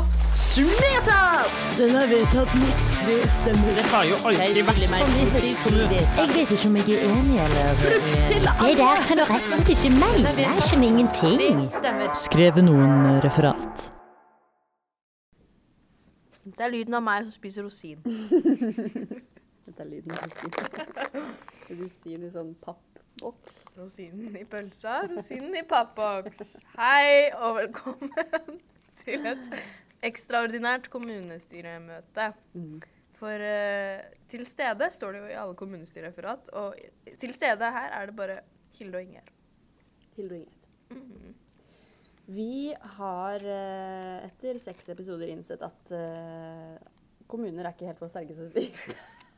Vedtatt. Vedtatt! Den er vedtatt med tre stemmer. Det har jo aldri vært sånn i kommunen. Jeg vet ikke om jeg er enig eller til alle. Det der kan du rett og slett ikke mene. Jeg skjønner ingenting. Skrev noen referat. Det er lyden av meg som spiser rosin. Dette er lyden av rosin. Rosin i sånn pappboks. Rosinen i pølsa, rosinen i pappboks. Hei og velkommen til et ekstraordinært kommunestyremøte. For uh, til stede står det jo i alle kommunestyrereferat, og til stede her er det bare Hilde og Ingjerd. Hilde og Ingrid. Vi har uh, etter seks episoder innsett at uh, kommuner er ikke helt vår sterkeste stil.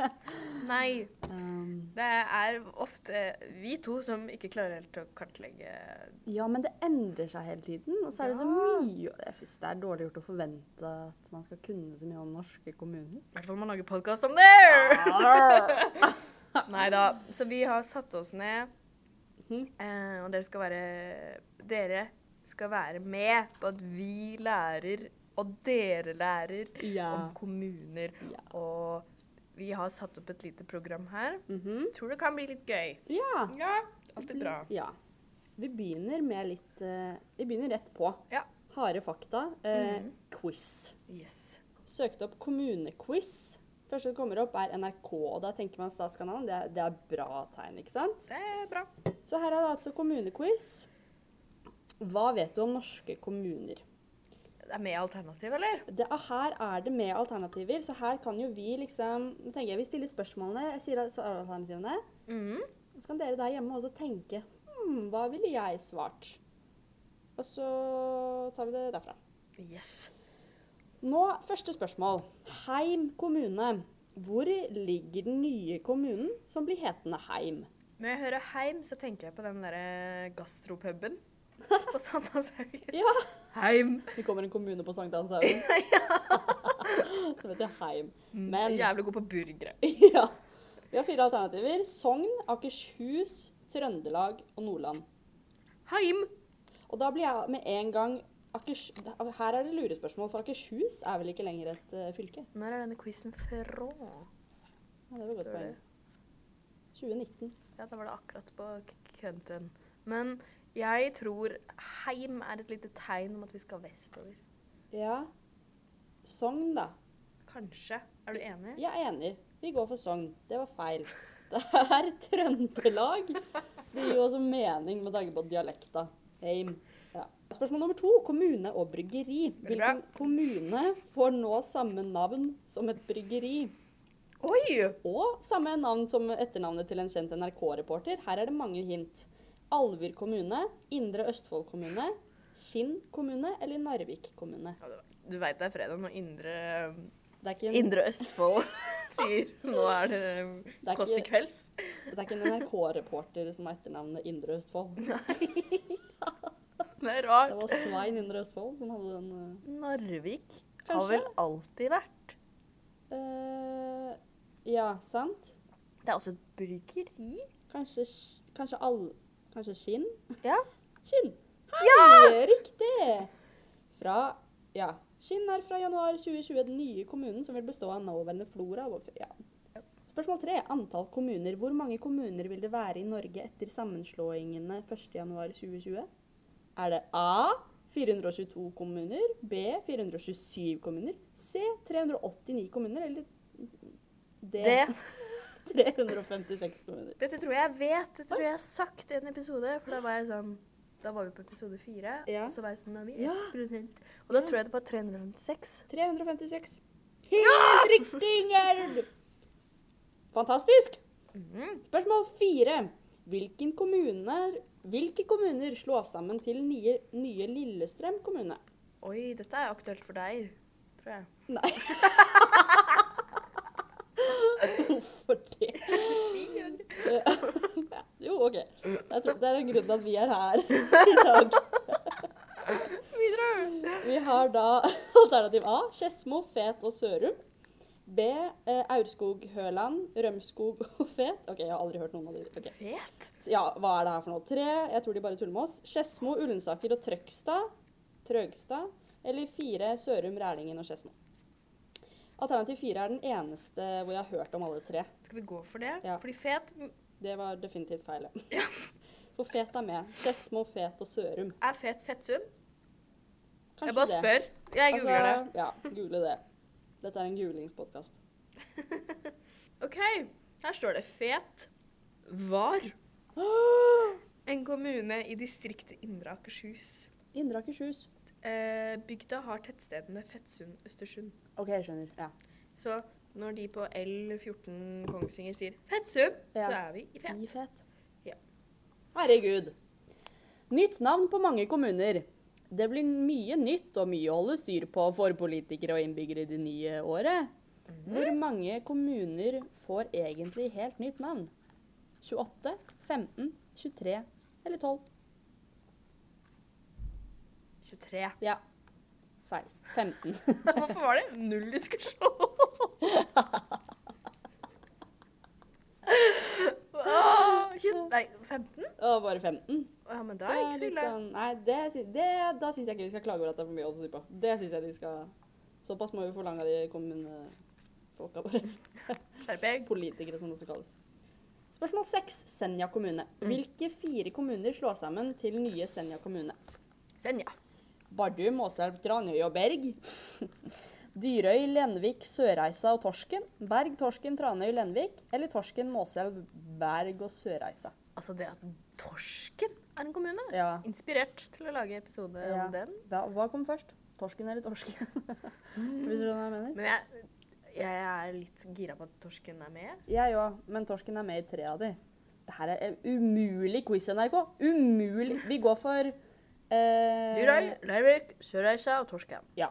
Nei, Um, det er ofte vi to som ikke klarer helt å kartlegge ja, men det endrer seg hele tiden. Og så er det så mye Jeg syns det er dårlig gjort å forvente at man skal kunne så mye om norske kommuner. I hvert fall man lager podkast om det! Nei da. Så vi har satt oss ned, eh, og dere skal være Dere skal være med på at vi lærer, og dere lærer, Ja. om kommuner. Ja. Og vi har satt opp et lite program her. Tror det kan bli litt gøy. Ja. Ja, alltid bra. ja. Vi begynner med litt uh, Vi begynner rett på. Ja. Harde fakta. Eh, Quiz. Yes. Søkte opp kommunequiz. Første som kommer opp, er NRK. Og da tenker man Statskanalen. Det er, det er bra tegn, ikke sant? Det er bra. Så her er det altså kommunequiz. Hva vet du om norske kommuner? Det er med alternativ, eller? Det er, her er det med alternativer, så her kan jo vi liksom Nå tenker jeg vi stiller spørsmålene, jeg sier svaralternativene. Mm. Så kan dere der hjemme også tenke hm, hva ville jeg svart? Og så tar vi det derfra. Yes. Nå, første spørsmål. Heim kommune. Hvor ligger den nye kommunen som blir hetende Heim? Når jeg hører heim, så tenker jeg på den derre gastropuben på Sankthanshaugen. Ja, Heim. det kommer en kommune på Sankthanshaugen som heter Heim. Men Jævlig god på burgere. ja. Vi har fire alternativer. Sogn, Akershus, Trøndelag og Nordland. Heim. Og da blir jeg med en gang Akers Her er det lurespørsmål, for Akershus er vel ikke lenger et uh, fylke? Når er denne quizen fra? Ja, det var godt poeng. 2019. Ja, da var det akkurat på kønten. Men jeg tror heim er et lite tegn om at vi skal vestover. Ja. Sogn, da. Kanskje. Er du enig? Jeg er enig. Vi går for Sogn. Det var feil. Det er Trøndelag. Det gir jo også mening med tanke på dialekta. Heim. Ja. Spørsmål nummer to. Kommune og bryggeri. Hvilken kommune får nå samme navn som et bryggeri? Oi! Og samme navn som etternavnet til en kjent NRK-reporter. Her er det mange hint. Alver kommune, Indre Østfold kommune, Kinn kommune eller Narvik kommune. Ja, du- veit det er fredag når Indre, Det er ikke en, Indre Østfold sier nå er det det Kåss til kvelds. det er ikke en NRK-reporter som har etternavnet Indre Østfold. Det er Det var Svein Indre Østfold som hadde den eh, Narvik har vel alltid vært. uh, Ja, sant? Det er også et bryggeri. Kanskje, sk- kanskje all... Kanskje Skinn? Ja. Skinn! Hei, riktig! Fra Ja. Skinn er fra januar 2020 den nye kommunen som vil bestå av nåværende Flora og Vågsøy. Ja. Spørsmål tre. Antall kommuner. Hvor mange kommuner vil det være i Norge etter sammenslåingene 1.1.2020? Er det A 422 kommuner, B 427 kommuner, C 389 kommuner eller D, Det, 356 kommuner? dette tror jeg jeg vet. Dette tror jeg jeg har sagt i en episode. For da var jeg sånn Da var vi på episode fire. Ja. Og så var jeg sånn Nå vi Ja. 1 Og da tror jeg det var 356. 356. Helt riktig, Gerd! Fantastisk. Spørsmål fire. Hvilken kommune, hvilke kommuner slås sammen til nye, nye Lillestrøm kommune? Oi, dette er aktuelt for deg, tror jeg. Nei. Hvorfor det? jo, OK. Jeg tror det er en grunn til at vi er her i dag. Vi har da alternativ A Skedsmo, Fet og Sørum. B. Eh, Aurskog, Høland, Rømskog og Fet. OK, jeg har aldri hørt noen av de. Okay. Fet. Ja, hva er det her for noe? Tre. Jeg tror de bare tuller med oss. Skedsmo, Ullensaker og Trøgstad. Trøgstad. Eller fire Sørum, Rælingen og Skedsmo. Alternativ fire er den eneste hvor jeg har hørt om alle tre. Skal vi gå for det? Ja. Fordi fet Det var definitivt feil. ja. For Fet er med. Skedsmo, Fet og Sørum. er fet fettsum? Kanskje Jeg bare det. spør. Jeg googler det. Altså, Ja, google det. Dette er en googlingspodkast. OK, her står det Fet var en kommune i distriktet Indre Akershus. Indre Akershus. Eh, bygda har tettstedene Fettsund, Østersund. OK, jeg skjønner. Ja. Så når de på L14 Kongsvinger sier Fettsund, Ja. så er vi i I Fet. Fet. Ja. Herregud. Nytt navn på mange kommuner. Det blir mye nytt og mye å holde styr på for politikere og innbyggere det nye året. Hvor mange kommuner får egentlig helt nytt navn? 28, 15, 23 eller 12? 23. Ja. Feil. 15. Hvorfor var det null diskusjon? Åh, 20, nei, 15? Og bare 15. Ja, men da er det ikke så litt ille. sånn Nei, det, sy- det, da syns jeg ikke vi skal klage over at det er for mye å si på. Det syns jeg de skal Såpass må vi forlange av de kommunefolka våre. Skjerpeg. Politikere, som det også kalles. Spørsmål seks. Senja kommune. Mm. Hvilke fire kommuner slår sammen til nye Senja kommune? Senja. Bardu, Måselv, Tranøy og Berg. Dyrøy, Lenvik, Sørreisa og Torsken. Berg, Torsken, Tranøy, Lenvik. Eller Torsken, Måselv, Berg og Sørreisa. Altså det at Torsken er en kommune. Ja. Inspirert til å lage episode Ja. om den. Hva, hva kom først? Torsken eller torsken? Hvis du skjønner hva jeg mener? Men jeg, jeg er litt gira på at Torsken er med. Jeg òg, men torsken er med i tre av de. Det her er en umulig quiz, NRK. Umulig. Vi går for eh, Dyrøy, Leirvik, Sørreisa og Torsken. Ja,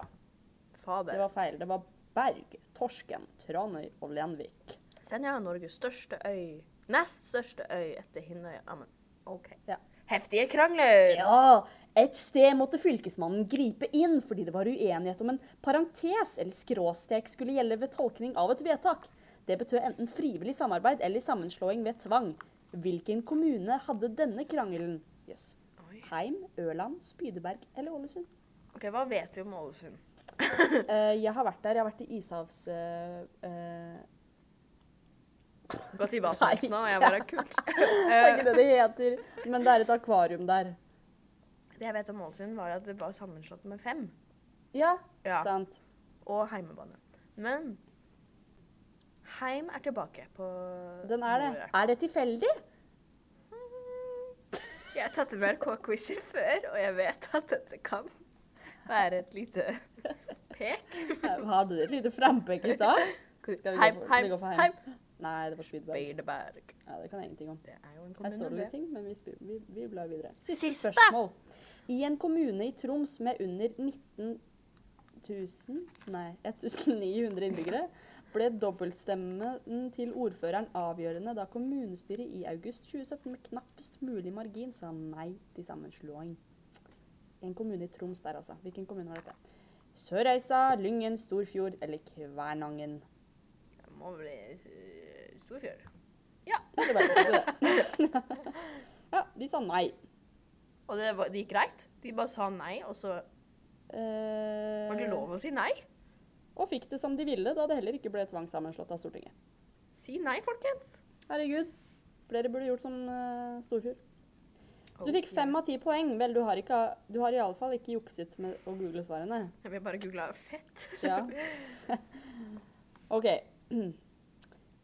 Fader. det var feil. Det var Berg, Torsken, Tranøy og Lenvik. Senja er Norges største øy. Nest største øy etter Hinnøya. Amen. OK. Ja. Heftige krangler! Ja, et sted måtte fylkesmannen gripe inn fordi det var uenighet om en parentes eller skråstek skulle gjelde ved tolkning av et vedtak. Det betød enten frivillig samarbeid eller sammenslåing ved tvang. Hvilken kommune hadde denne krangelen? Jøss. Oi. Heim, Ørland, Spydeberg eller Ålesund? OK, hva vet vi om Ålesund? uh, jeg har vært der. Jeg har vært i ishavs... Uh, kan si hva som helst nå. Jeg bare kult. det er ikke det det heter, men det er et akvarium der. Det jeg vet om Ålesund, var at det var sammenslått med fem. Ja, Ja. sant. Og heimebane. Men Heim er tilbake på Den er det. Er det tilfeldig? Jeg har tatt NRK-quizer før, og jeg vet at dette kan være et lite pek. Hadde du et lite frempek i stad? Skal vi gå Heim, for- skal vi heim, gå for heim? heim. Nei, det var Spydberg. Ja, det kan jeg ingenting om. Det er jo en Her står det litt ting, men vi, vi, vi blar videre. Siste, Siste! spørsmål. I en kommune i Troms med under 19 000, nei, 1900 innbyggere, ble dobbeltstemmen til ordføreren avgjørende da kommunestyret i august 2017 med knappest mulig margin sa nei til sammenslåing. En kommune i Troms der, altså. Hvilken kommune var dette? Sørreisa, Lyngen, Storfjord eller Kvænangen? Det må bli uh, Storfjord. Det var det. ja, de sa nei. Og det, var, det gikk greit? De bare sa nei, og så uh, var det lov å si nei? Og fikk det som de ville, da det heller ikke ble tvangssammenslått av Stortinget. Si nei, folkens. Herregud. Flere burde gjort som uh, Storfjord. Du fikk fem av ti poeng. Vel, du har, ikke, du har iallfall ikke jukset med å google svarene. Jeg vil bare google fett. Ja. OK.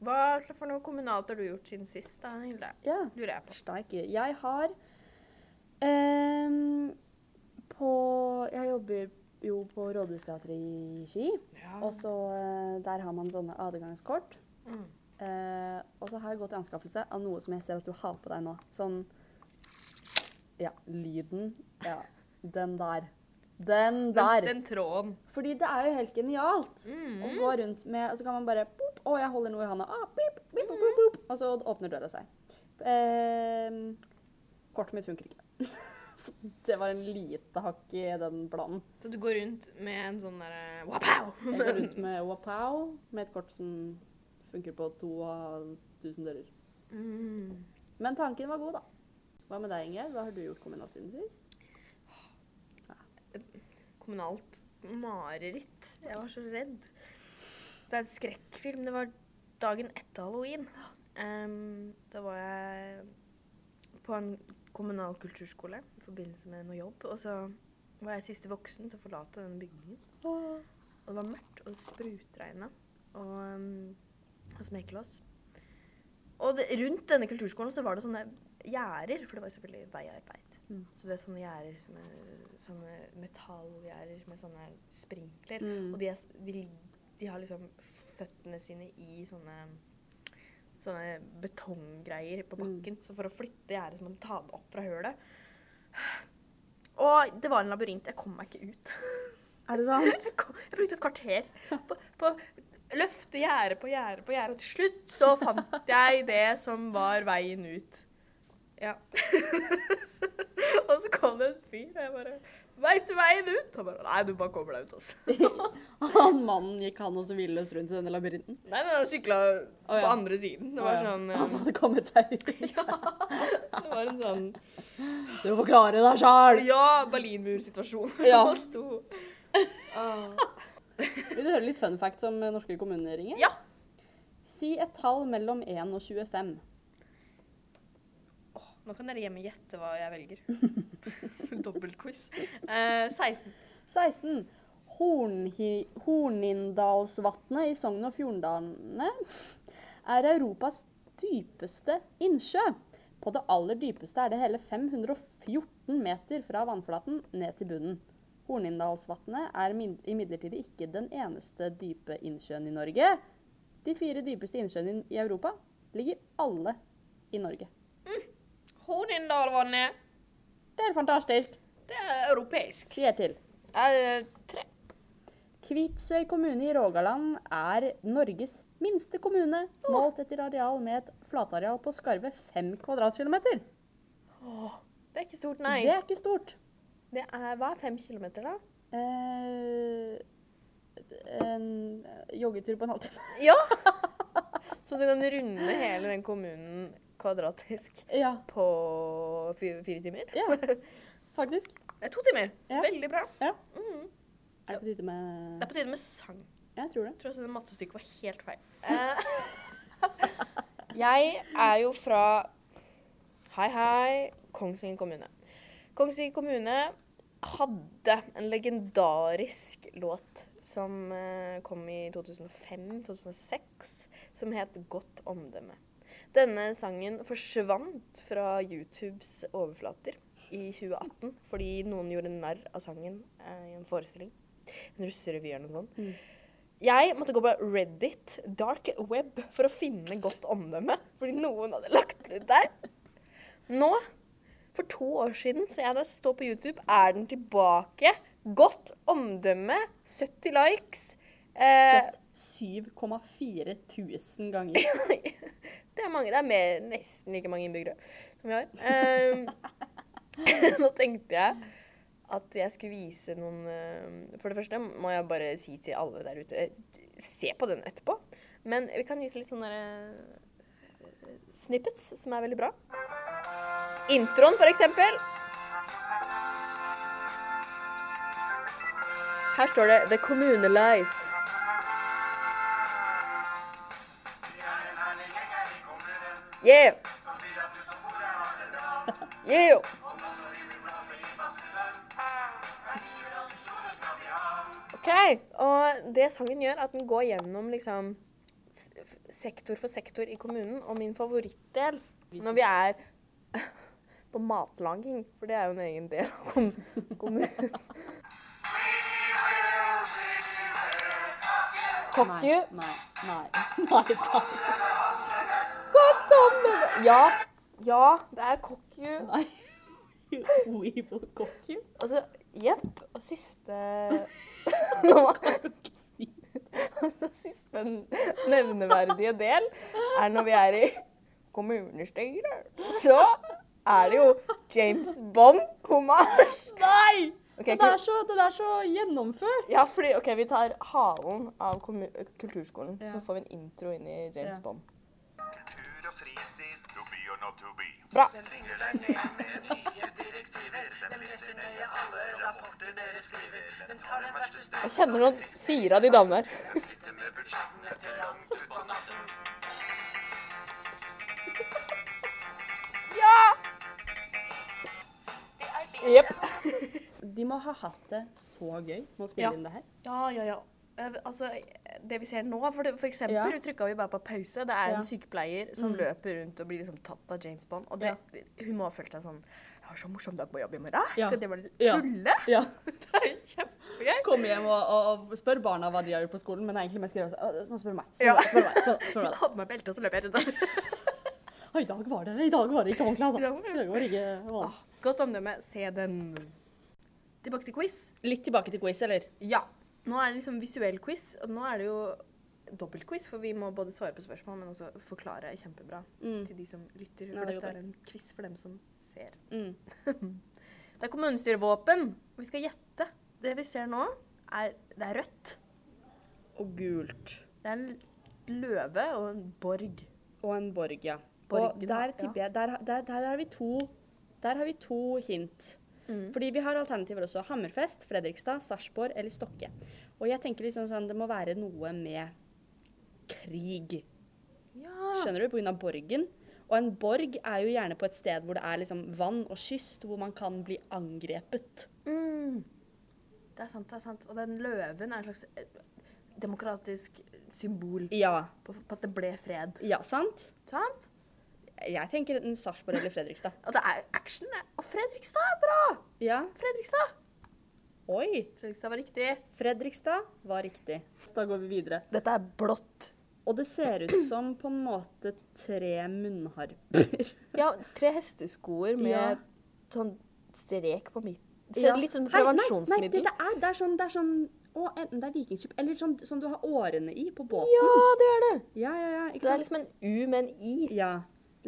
Hva for noe kommunalt har du gjort siden sist, da, Hilde? Ja. Lurer jeg på. Steike. Jeg har um, På Jeg jobber jo på Rådhusteatret i Ski. Ja. Og så eh, Der har man sånne adgangskort. Mm. Eh, og så har jeg gått i anskaffelse av noe som jeg ser at du har på deg nå. Sånn Ja, lyden. Ja, den der. Den der. Den, den tråden. Fordi det er jo helt genialt Mm. å gå rundt med Og så kan man bare boop, Å, jeg holder noe i hånda. Ah, boop, boop, boop. Og så åpner døra seg. Eh, kortet mitt funker ikke. Så det var en lite hakk i den planen. Så du går rundt med en sånn derre wapow! Jeg går rundt med Wapow med et kort som funker på to av tusen dører. Mm. Men tanken var god, da. Hva med deg, Ingjerd? Hva har du gjort kommunalt siden sist? kommunalt mareritt. Jeg var så redd. Det er en skrekkfilm. Det var dagen etter halloween. Um, da var jeg på en kommunal kulturskole forbindelse med noe jobb. Og så var jeg siste voksen til å forlate den bygningen. Og det var mørkt, og det sprutregna. Og, um, og smekelås. Og det, rundt denne kulturskolen så var det sånne gjerder, for det var selvfølgelig veiarbeid. Mm. Så det er sånne gjerder, er- sånne metallgjerder med sånne sprinkler. Mm. Og de, er, de, de har liksom føttene sine i sånne Sånne betonggreier på bakken. Så for å flytte gjerdet så må du ta det opp fra hølet. Og det var en labyrint. Jeg kom meg ikke ut. Er det sant? Jeg kom- jeg brukte et kvarter på, på løfte gjerde på gjerde på gjerde. Og til slutt så fant jeg det som var veien ut. Ja. og så kom det en fyr, og jeg bare Veit du veien ut? Han bare Nei, du bare kommer deg ut, altså. Han mannen gikk han også villøs rundt i denne labyrinten. Nei, men han sykla Å, på andre siden. Det var oh, ja. sånn Han eh, hadde kommet seg ut. Det var en sånn Du må forklare deg sjæl! Ja, Berlinmur-situasjon. Ja. Sto Vil du høre litt fun facts om eh, norske kommuner, Inger? Ja. Si et tall mellom 1 og 25. Åh, nå kan dere hjemme gjette hva jeg velger. Dobbeltquiz. Eh, 16. 16. Hornindalsvatnet i Sogn og Fjordane er Europas dypeste innsjø. På det aller dypeste er det hele 514 meter fra vannflaten ned til bunnen. Hornindalsvatnet er imidlertid ikke den eneste dype innsjøen i Norge. De fire dypeste innsjøene i Europa ligger alle i Norge. Hornindalvannet. Det er fantastisk. Det er europeisk. Sier til. Eh, tre. Kvitsøy kommune i Rogaland er Norges minste kommune, målt etter areal med et flatareal på skarve 5 kvadratkilometer. Det er ikke stort, nei. Det er ikke stort. Det er, hva er fem kilometer, da? Eh, en joggetur på en halvtime. Ja! Så du kan runde hele den kommunen kvadratisk Ja, på fire, fire timer? ja, faktisk. Det er to timer. Ja. Veldig bra. Ja. Mhm. Er det på tide med Det er på tide med sang. Jeg tror det. Jeg tror også det mattestykket var helt feil. Eh, jeg er jo fra Hei, hei. Kongsvinger kommune. Kongsvinger kommune hadde en legendarisk låt som eh, kom i 2005-2006, som het 'Godt omdømme'. Denne sangen forsvant fra YouTubes overflater i 2018 fordi noen gjorde narr av sangen eh, i en forestilling. En russerevy eller noe sånt. Jeg måtte gå på Reddit, dark web, for å finne godt omdømme. Fordi noen hadde lagt det ut der. Nå, for to år siden, så jeg det står på YouTube, er den tilbake. Godt omdømme, 70 likes. Eh, Sett 7,4 tusen ganger. det er mange, det er mer, nesten like mange innbyggere som vi har. Eh, nå tenkte jeg at jeg skulle vise noen eh, For det første må jeg bare si til alle der ute Se på den etterpå. Men vi kan vise litt sånne der, eh, snippets som er veldig bra. Introen, for eksempel. Her står det 'The Kommune Life'. Yeah! Yeah! OK. Og det sangen gjør, at den går gjennom liksom sektor for sektor i kommunen. Og min favorittdel når vi er på matlaging, for det er jo en egen del av kom kommunen Kokkju? Nei, nei, nei. Godt omdømme. Ja. Ja, det er kokkju. nei. We will cook you. Og så Jepp. Og siste Og siste nevneverdige del er når vi er i kommunestyret. Så er det jo James Bond-homasj. Nei! Okay, Den er så, den er så gjennomført. Ja, fordi OK, vi tar halen av kulturskolen, Ja. så får vi en intro inn i James Ja. Bond. Dere Jeg kjenner noen fire av de damene her. Ja! Jepp. De må ha hatt det så gøy med å spille Ja. inn det her. Ja, ja, ja. Eh, Altså, det vi ser nå, for, det, for eksempel, Ja. trykka vi bare på pause. Det er Ja. en sykepleier som løper rundt og blir liksom tatt av James Bond. Og det, hun må ha følt seg sånn Jeg har så morsom dag på jobb i morgen. Ja. Skal det bare Ja. tulle? Ja. Det er jo kjempegøy. Komme hjem og, og, og spør barna hva de har gjort på skolen, men det er egentlig mest gøy å si Nå spør du meg. Spør Ja. meg. Spør meg. Spør, spør meg. Hadde meg belte, og så løp jeg rundt. I dag var det I dag var det ikke ordentlig, altså. I dag var det ikke vanlig. Ah, Godt omdømme. Se den. Tilbake til quiz. Litt tilbake til quiz, eller? Ja. Nå er det liksom visuell quiz, og nå er det jo dobbeltquiz, for vi må både svare på spørsmål, men også forklare kjempebra til de som lytter. Ja, For det dette er en quiz for dem som ser. Mm. det er kommunestyrevåpen. Vi skal gjette. Det vi ser nå, er, det er rødt. Og gult. Det er en løve og en borg. Og en borg, ja. Borgen, og der ja. tipper jeg Der, der, der, har vi to, der har vi to hint. Mm. Fordi vi har alternativer også. Hammerfest, Fredrikstad, Sarpsborg eller Stokke. Og jeg tenker liksom sånn, det må være noe med krig. Ja. Skjønner du? Av borgen. Og en borg er jo gjerne på et sted hvor det er liksom vann og kyst, hvor man kan bli angrepet. Mm. Det er sant, det er sant. Og den løven er en slags eh, demokratisk symbol Ja. på, på at det ble fred. Ja, sant? Sant? Jeg tenker enten Sarpsborg eller Fredrikstad. Og det er action. Og Fredrikstad er bra! Ja. Fredrikstad! Oi. Fredrikstad var riktig. Fredrikstad var riktig. Da går vi videre. Dette er blått. Og det ser ut som på en måte tre munnharper. Ja, tre hesteskoer med Ja. sånn strek på midten. Ja. Ser litt sånn prevensjonsmiddel. Nei, nei, det er, det er sånn, det er sånn å, enten det er vikingskip, eller sånn som du har årene i på båten. Ja, det er det. Ja, ja, ja. Ikke Det er liksom en U med en I. Ja.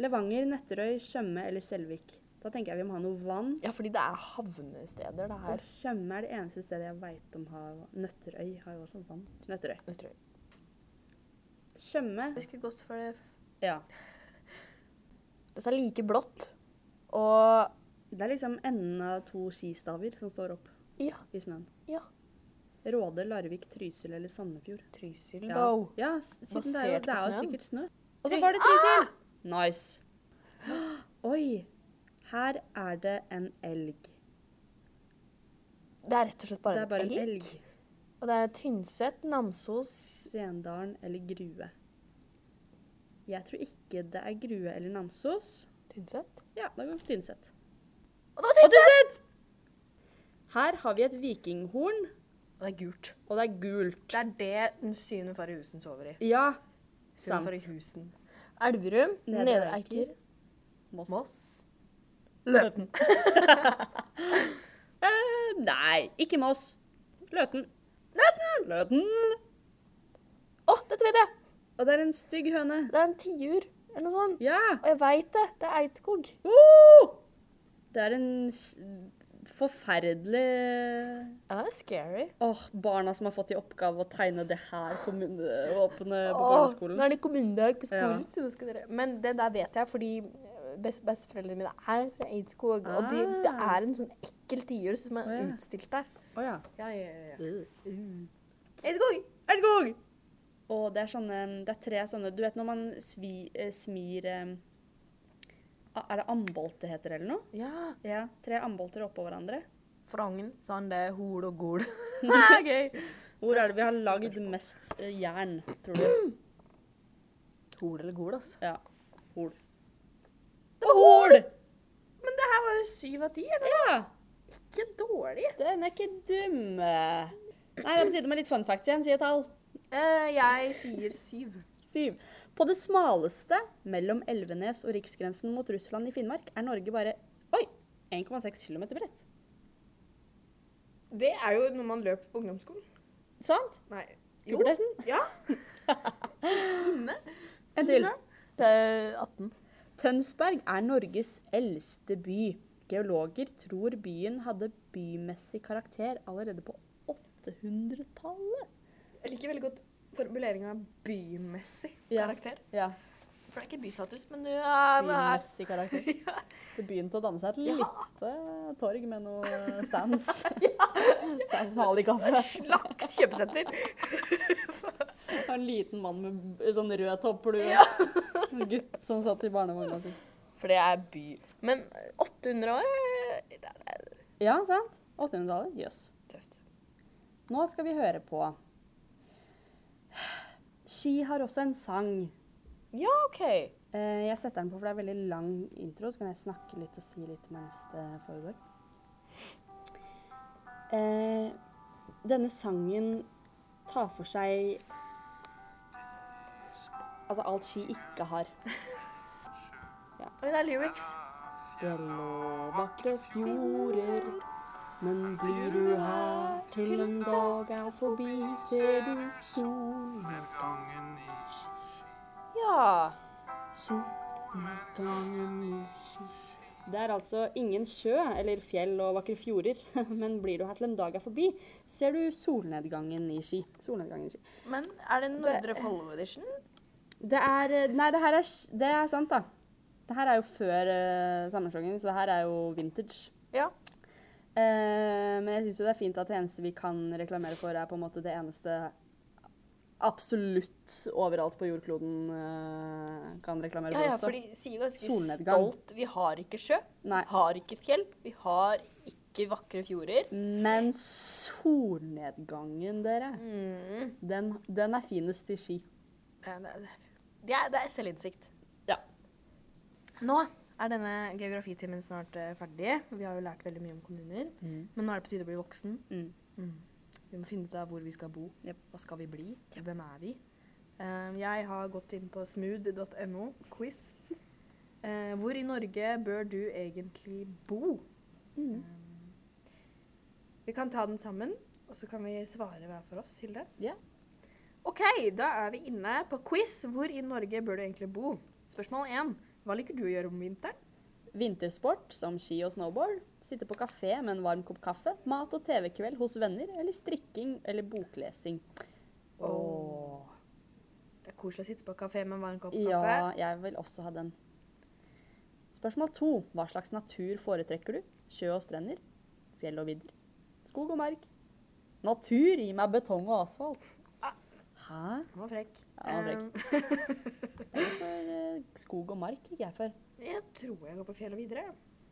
Levanger, Nøtterøy, Tjøme eller Selvik. Da tenker jeg vi må ha noe vann. Ja, fordi det er havnesteder, det Og her. Tjøme er det eneste stedet jeg veit om har Nøtterøy har jo også vann. Nøtterøy. Nøtterøy. Tjøme Jeg skulle gått for det. Ja. Dette er like blått. Og Det er liksom enden av to skistaver som står opp ja, i snøen. ja. Råde, Larvik, Trysil eller Sandefjord. Trysil, Ja, though. ja siden det er jo, det er jo sikkert snø. Og så var det Trysil! Nice. Oi. Her er det en elg. Det er rett og slett bare, Det er bare en en elg. elg. Og det er Tynset, Namsos Rendalen eller Grue. Jeg tror ikke det er Grue eller Namsos. Tynset? Ja, da går vi for Tynset. Og det var Tynset! Her har vi et vikinghorn, Og det er gult. og det er gult. Det er det den syvende far i husen sover i. Ja, Syvende far i husen. Elverum, Nedre Eiker, Moss. Moss. Løten. Eh, nei, ikke Moss. Løten. Løten! Løten. Å, dette vet jeg! Og det er en stygg høne. Det er en tiur, eller noe sånt. Ja. Og jeg veit det. Det er Eidskog. Uh! Det er en forferdelig Ja, det er scary. Åh, barna som har fått i oppgave å tegne det her kommunevåpenet på Åh, barneskolen. nå er det kommunedag på Ja. skolen. så nå skal dere... Men det der vet jeg, fordi best, besteforeldrene mine er fra Eidskog. Og de, det Ah. er en sånn ekkel tiur som er oh, ja. utstilt der. Å ja. Ja, ja, ja. ja. Uh. Eidskog! Eidskog! Og det er sånne Det er tre sånne Du vet når man svi, eh, smir eh, ah, Er det ambolt det heter, eller noe? Ja. Ja. Tre ambolter oppå hverandre. Frogn, Sande, Hol og Gol. Er gøy. Hvor er er det vi har lagd mest eh, jern, tror du? Hol eller Gol, altså. Ja. Hol. Det var Hol! Men det her var jo syv av ti, eller? Ja! Ikke dårlig. Den er ikke dum. Nei, det er på tide med litt fun facts igjen. Si et tall. Uh, jeg sier syv. Syv. På det smaleste mellom Elvenes og riksgrensen mot Russland i Finnmark er Norge bare Oi! 1,6 km bredt. Det er jo når man løper på ungdomsskolen. Sant? Nei. Kuppelhesten? Ja. Inne. En til. Det er 18. Tønsberg er Norges eldste by. Geologer tror byen hadde bymessig karakter allerede på 800-tallet. Jeg liker veldig godt formuleringa bymessig Ja. karakter. Ja. For det er ikke bystatus, men du er. Bymessig karakter. Det begynte å danne seg et lite torg med noen stands. Stands med alle de kaffe. Slags kjøpesenter. Og en liten mann med sånn rød topplue. En gutt som satt i barnevogna si. For det er by. Men 800 år det er Ja, sant? 800-tallet. Jøss. tøft. Nå skal vi høre på Ski har også en sang. Ja, OK. Eh, Jeg setter den på, for det er veldig lang intro. Så kan jeg snakke litt og si litt mens det foregår. Eh, denne sangen tar for seg Altså alt She ikke har. Oi, det er lyrics. Det lå vakre fjorder, men blir du her til en dag er forbi, ser du solnedgangen i. Ja. Solnedgangen i. Det er altså ingen sjø eller fjell og vakre fjorder, men blir du her til en dag er forbi, ser du solnedgangen i ski. Solnedgangen i ski. Men er det Nordre Follo edition? Det er eh, Nei, det her er, det er sant, da. Det her er jo før uh, sammenslåingen, så det her er jo vintage. Ja. Eh, men jeg syns jo det er fint at det eneste vi kan reklamere for, er på en måte det eneste absolutt overalt på jordkloden uh, kan reklamere Ja, for ja, også. for de sier jo ganske Solnedgang. stolt Vi har ikke sjø, Nei. har ikke fjell, vi har ikke vakre fjorder. Men solnedgangen, dere, Mm. den, den er finest i Ski. Det er, det er, det er selvinnsikt. Ja. Nå er denne geografitimen snart uh, ferdig. Vi har jo lært veldig mye om kommuner. Men nå er det på tide å bli voksen. Mm. Vi må finne ut av hvor vi skal bo. Yep. Hva skal vi bli? Hvem er vi? Uh, jeg har gått inn på smooth.no, quiz. Uh, hvor i Norge bør du egentlig bo? Mm. Um, vi kan ta den sammen, og så kan vi svare hver for oss, Hilde. Yeah. OK, da er vi inne på quiz. Hvor i Norge bør du egentlig bo? Spørsmål én. Hva liker du å gjøre om vinteren? Vintersport som ski og snowboard. Sitte på kafé med en varm kopp kaffe. Mat og TV-kveld hos venner. Eller strikking eller boklesing. Åh. Det er koselig å sitte på kafé med en varm kopp Ja, kaffe. jeg vil også ha den. Spørsmål to. Hva slags natur foretrekker du? Sjø og strender? Fjell og vidder? Skog og mark? Natur, gi meg betong og asfalt. Hæ? Han var frekk. Ja, han var Eh, Jeg går for eh, skog og mark, gikk jeg for. jeg tror jeg går på fjell og videre.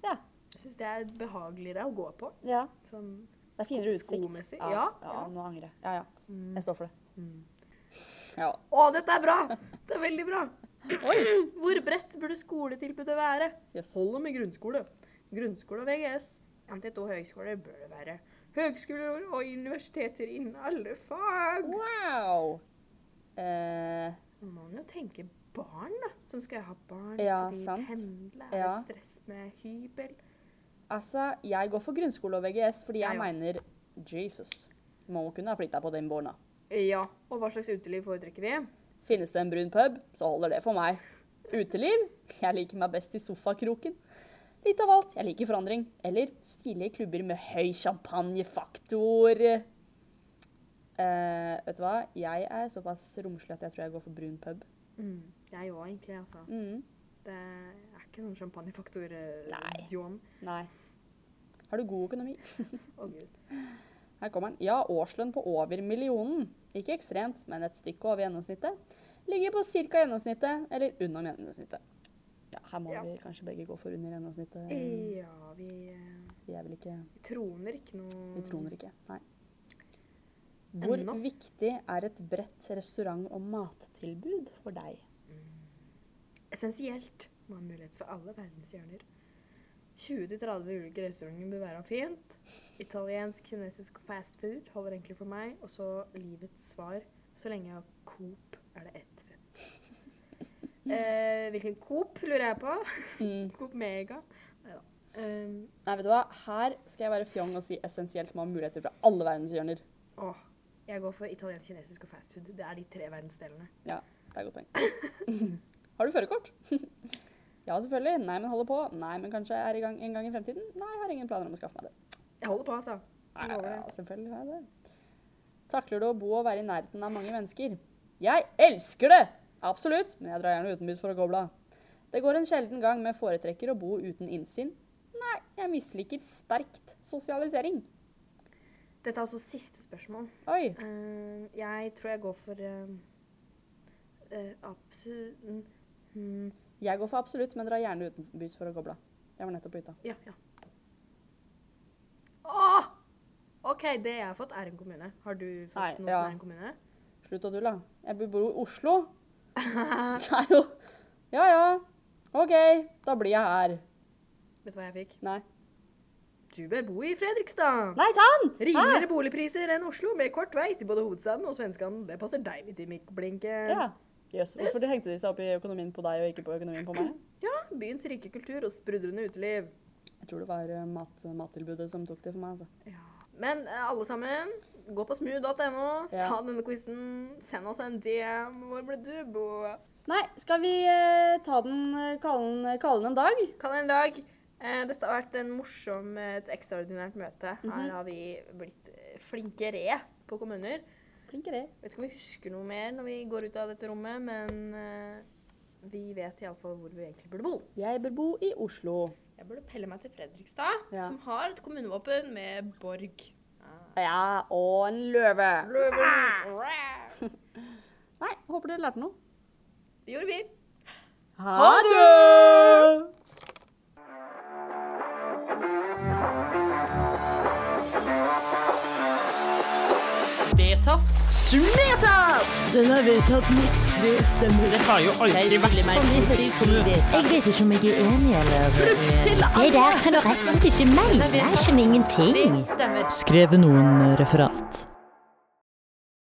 Ja. Jeg syns det er behageligere å gå på. ja. Sånn Det er finere utsikt. skomessig. Ja, Ja, ja, ja. nå angrer jeg. Ja, ja. Jeg står for det. Ja. Å, dette er bra! Det er veldig bra. Hvor bredt burde skoletilbudet være? Yes. Holder med grunnskole. Grunnskole og VGS. NTT og høgskoler bør det være. Høgskoler og universiteter innen alle fag. Wow! Eh, Man må jo tenke barn, da. Som skal ha barn? Ja, skal de sant. pendle? Er Ja. det stress med hybel? altså, jeg går for grunnskole og VGS fordi jeg Jeg mener Jesus må kunne ha flytta på den bånda. Ja. Og hva slags uteliv foretrekker vi? Finnes det en brun pub, så holder det for meg. Uteliv? Jeg liker meg best i sofakroken. Litt av alt. Jeg liker forandring. Eller stilige klubber med høy champagnefaktor. Uh, vet du hva? Jeg er såpass romslig at jeg tror jeg går for brun pub. Mm. Jeg òg, egentlig. altså. Mm. Det er ikke noen champagnefaktor, eh, Nei. Nei. Har du god økonomi? Å, gud. Her kommer den. Ja, årslønn på over millionen. Ikke ekstremt, men et stykke over gjennomsnittet. Ligger på ca. gjennomsnittet, eller under gjennomsnittet. Ja, her må Ja. vi kanskje begge gå for under gjennomsnittet. Ja, vi, eh, Vi er vel ikke vi troner ikke noe Vi troner ikke. Nei. Hvor Ennå? viktig er et bredt restaurant- og mattilbud for deg? Essensielt. Må ha mulighet for alle verdens hjørner. 20-30 ulike restauranter bør være fint. Italiensk, kinesisk og fast food holder egentlig for meg. Og så livets svar. Så lenge jeg har Coop, er det ett fett. eh, hvilken Coop lurer jeg på? Mm. Coop Mega? Neida. Um, Nei, vet du hva? Her skal jeg være fjong og si essensielt må ha muligheter fra alle verdens hjørner. åh, jeg går for italiensk, kinesisk og fast food. Det er de tre verdensdelene. Ja, det er et godt poeng. Har du førerkort? ja, selvfølgelig. Nei, men holder på. Nei, men kanskje er i gang en gang i fremtiden. Nei, jeg har ingen planer om å skaffe meg det. Jeg holder på, altså. Nei, Ja, selvfølgelig har jeg det. Takler du å bo og være i nærheten av mange mennesker? Jeg elsker det! Absolutt, men jeg drar gjerne utenbys for å koble av. Det går en sjelden gang med foretrekker å bo uten innsyn. Nei, jeg misliker sterkt sosialisering. Dette er altså siste spørsmål. Oi, Uh, jeg tror jeg går for uh, absolutt mm, jeg går for absolutt, men drar gjerne utenbys for å goble. av. Jeg var nettopp på hytta. Ja, ja. Åh! OK, det jeg har fått, er en kommune. Har du fått Nei, noe ja. som er en kommune? Slutt å tulle. Jeg bor i Oslo. Det er jo Ja ja. OK, da blir jeg her. Vet du hva jeg fikk? Nei. Du bør bo i Fredrikstad. Nei, sant! Rimeligere boligpriser enn Oslo, med kort vei til både hovedstaden og svenskene. Det passer deg deilig til mikkblinken. Ja. Jøss, hvorfor de hengte de seg opp i økonomien på deg og ikke på økonomien på meg? Ja, byens rike kultur og sprudrende uteliv. Jeg tror det var eh, mat, mattilbudet som tok det for meg, altså. Men eh, alle sammen, gå på smu.no, Ja. ta denne quizen, send oss en DM. Hvor ble du bo? Nei, skal vi eh, ta den, eh, kalle den, en dag? Kall den en dag. Eh, dette har vært en morsom, et ekstraordinært møte. Her har vi blitt flinke flinkere på kommuner. Flinkere. Vet ikke om vi husker noe mer når vi går ut av dette rommet, men uh, vi vet iallfall hvor vi egentlig burde bo. Jeg bør bo i Oslo. Jeg burde pelle meg til Fredrikstad, Ja. som har et kommunevåpen med borg. Ja, og en løve. Løven! Nei, håper dere lærte noe. Det gjorde vi. Ha det! Vedtatt. Vedtatt! Den er vedtatt med tre stemmer. Det har jo aldri vært sånn. Jeg vet ikke om jeg er enig eller Det der kan du rett og slett ikke mene. Jeg skjønner ingenting. Skrevet noen referat.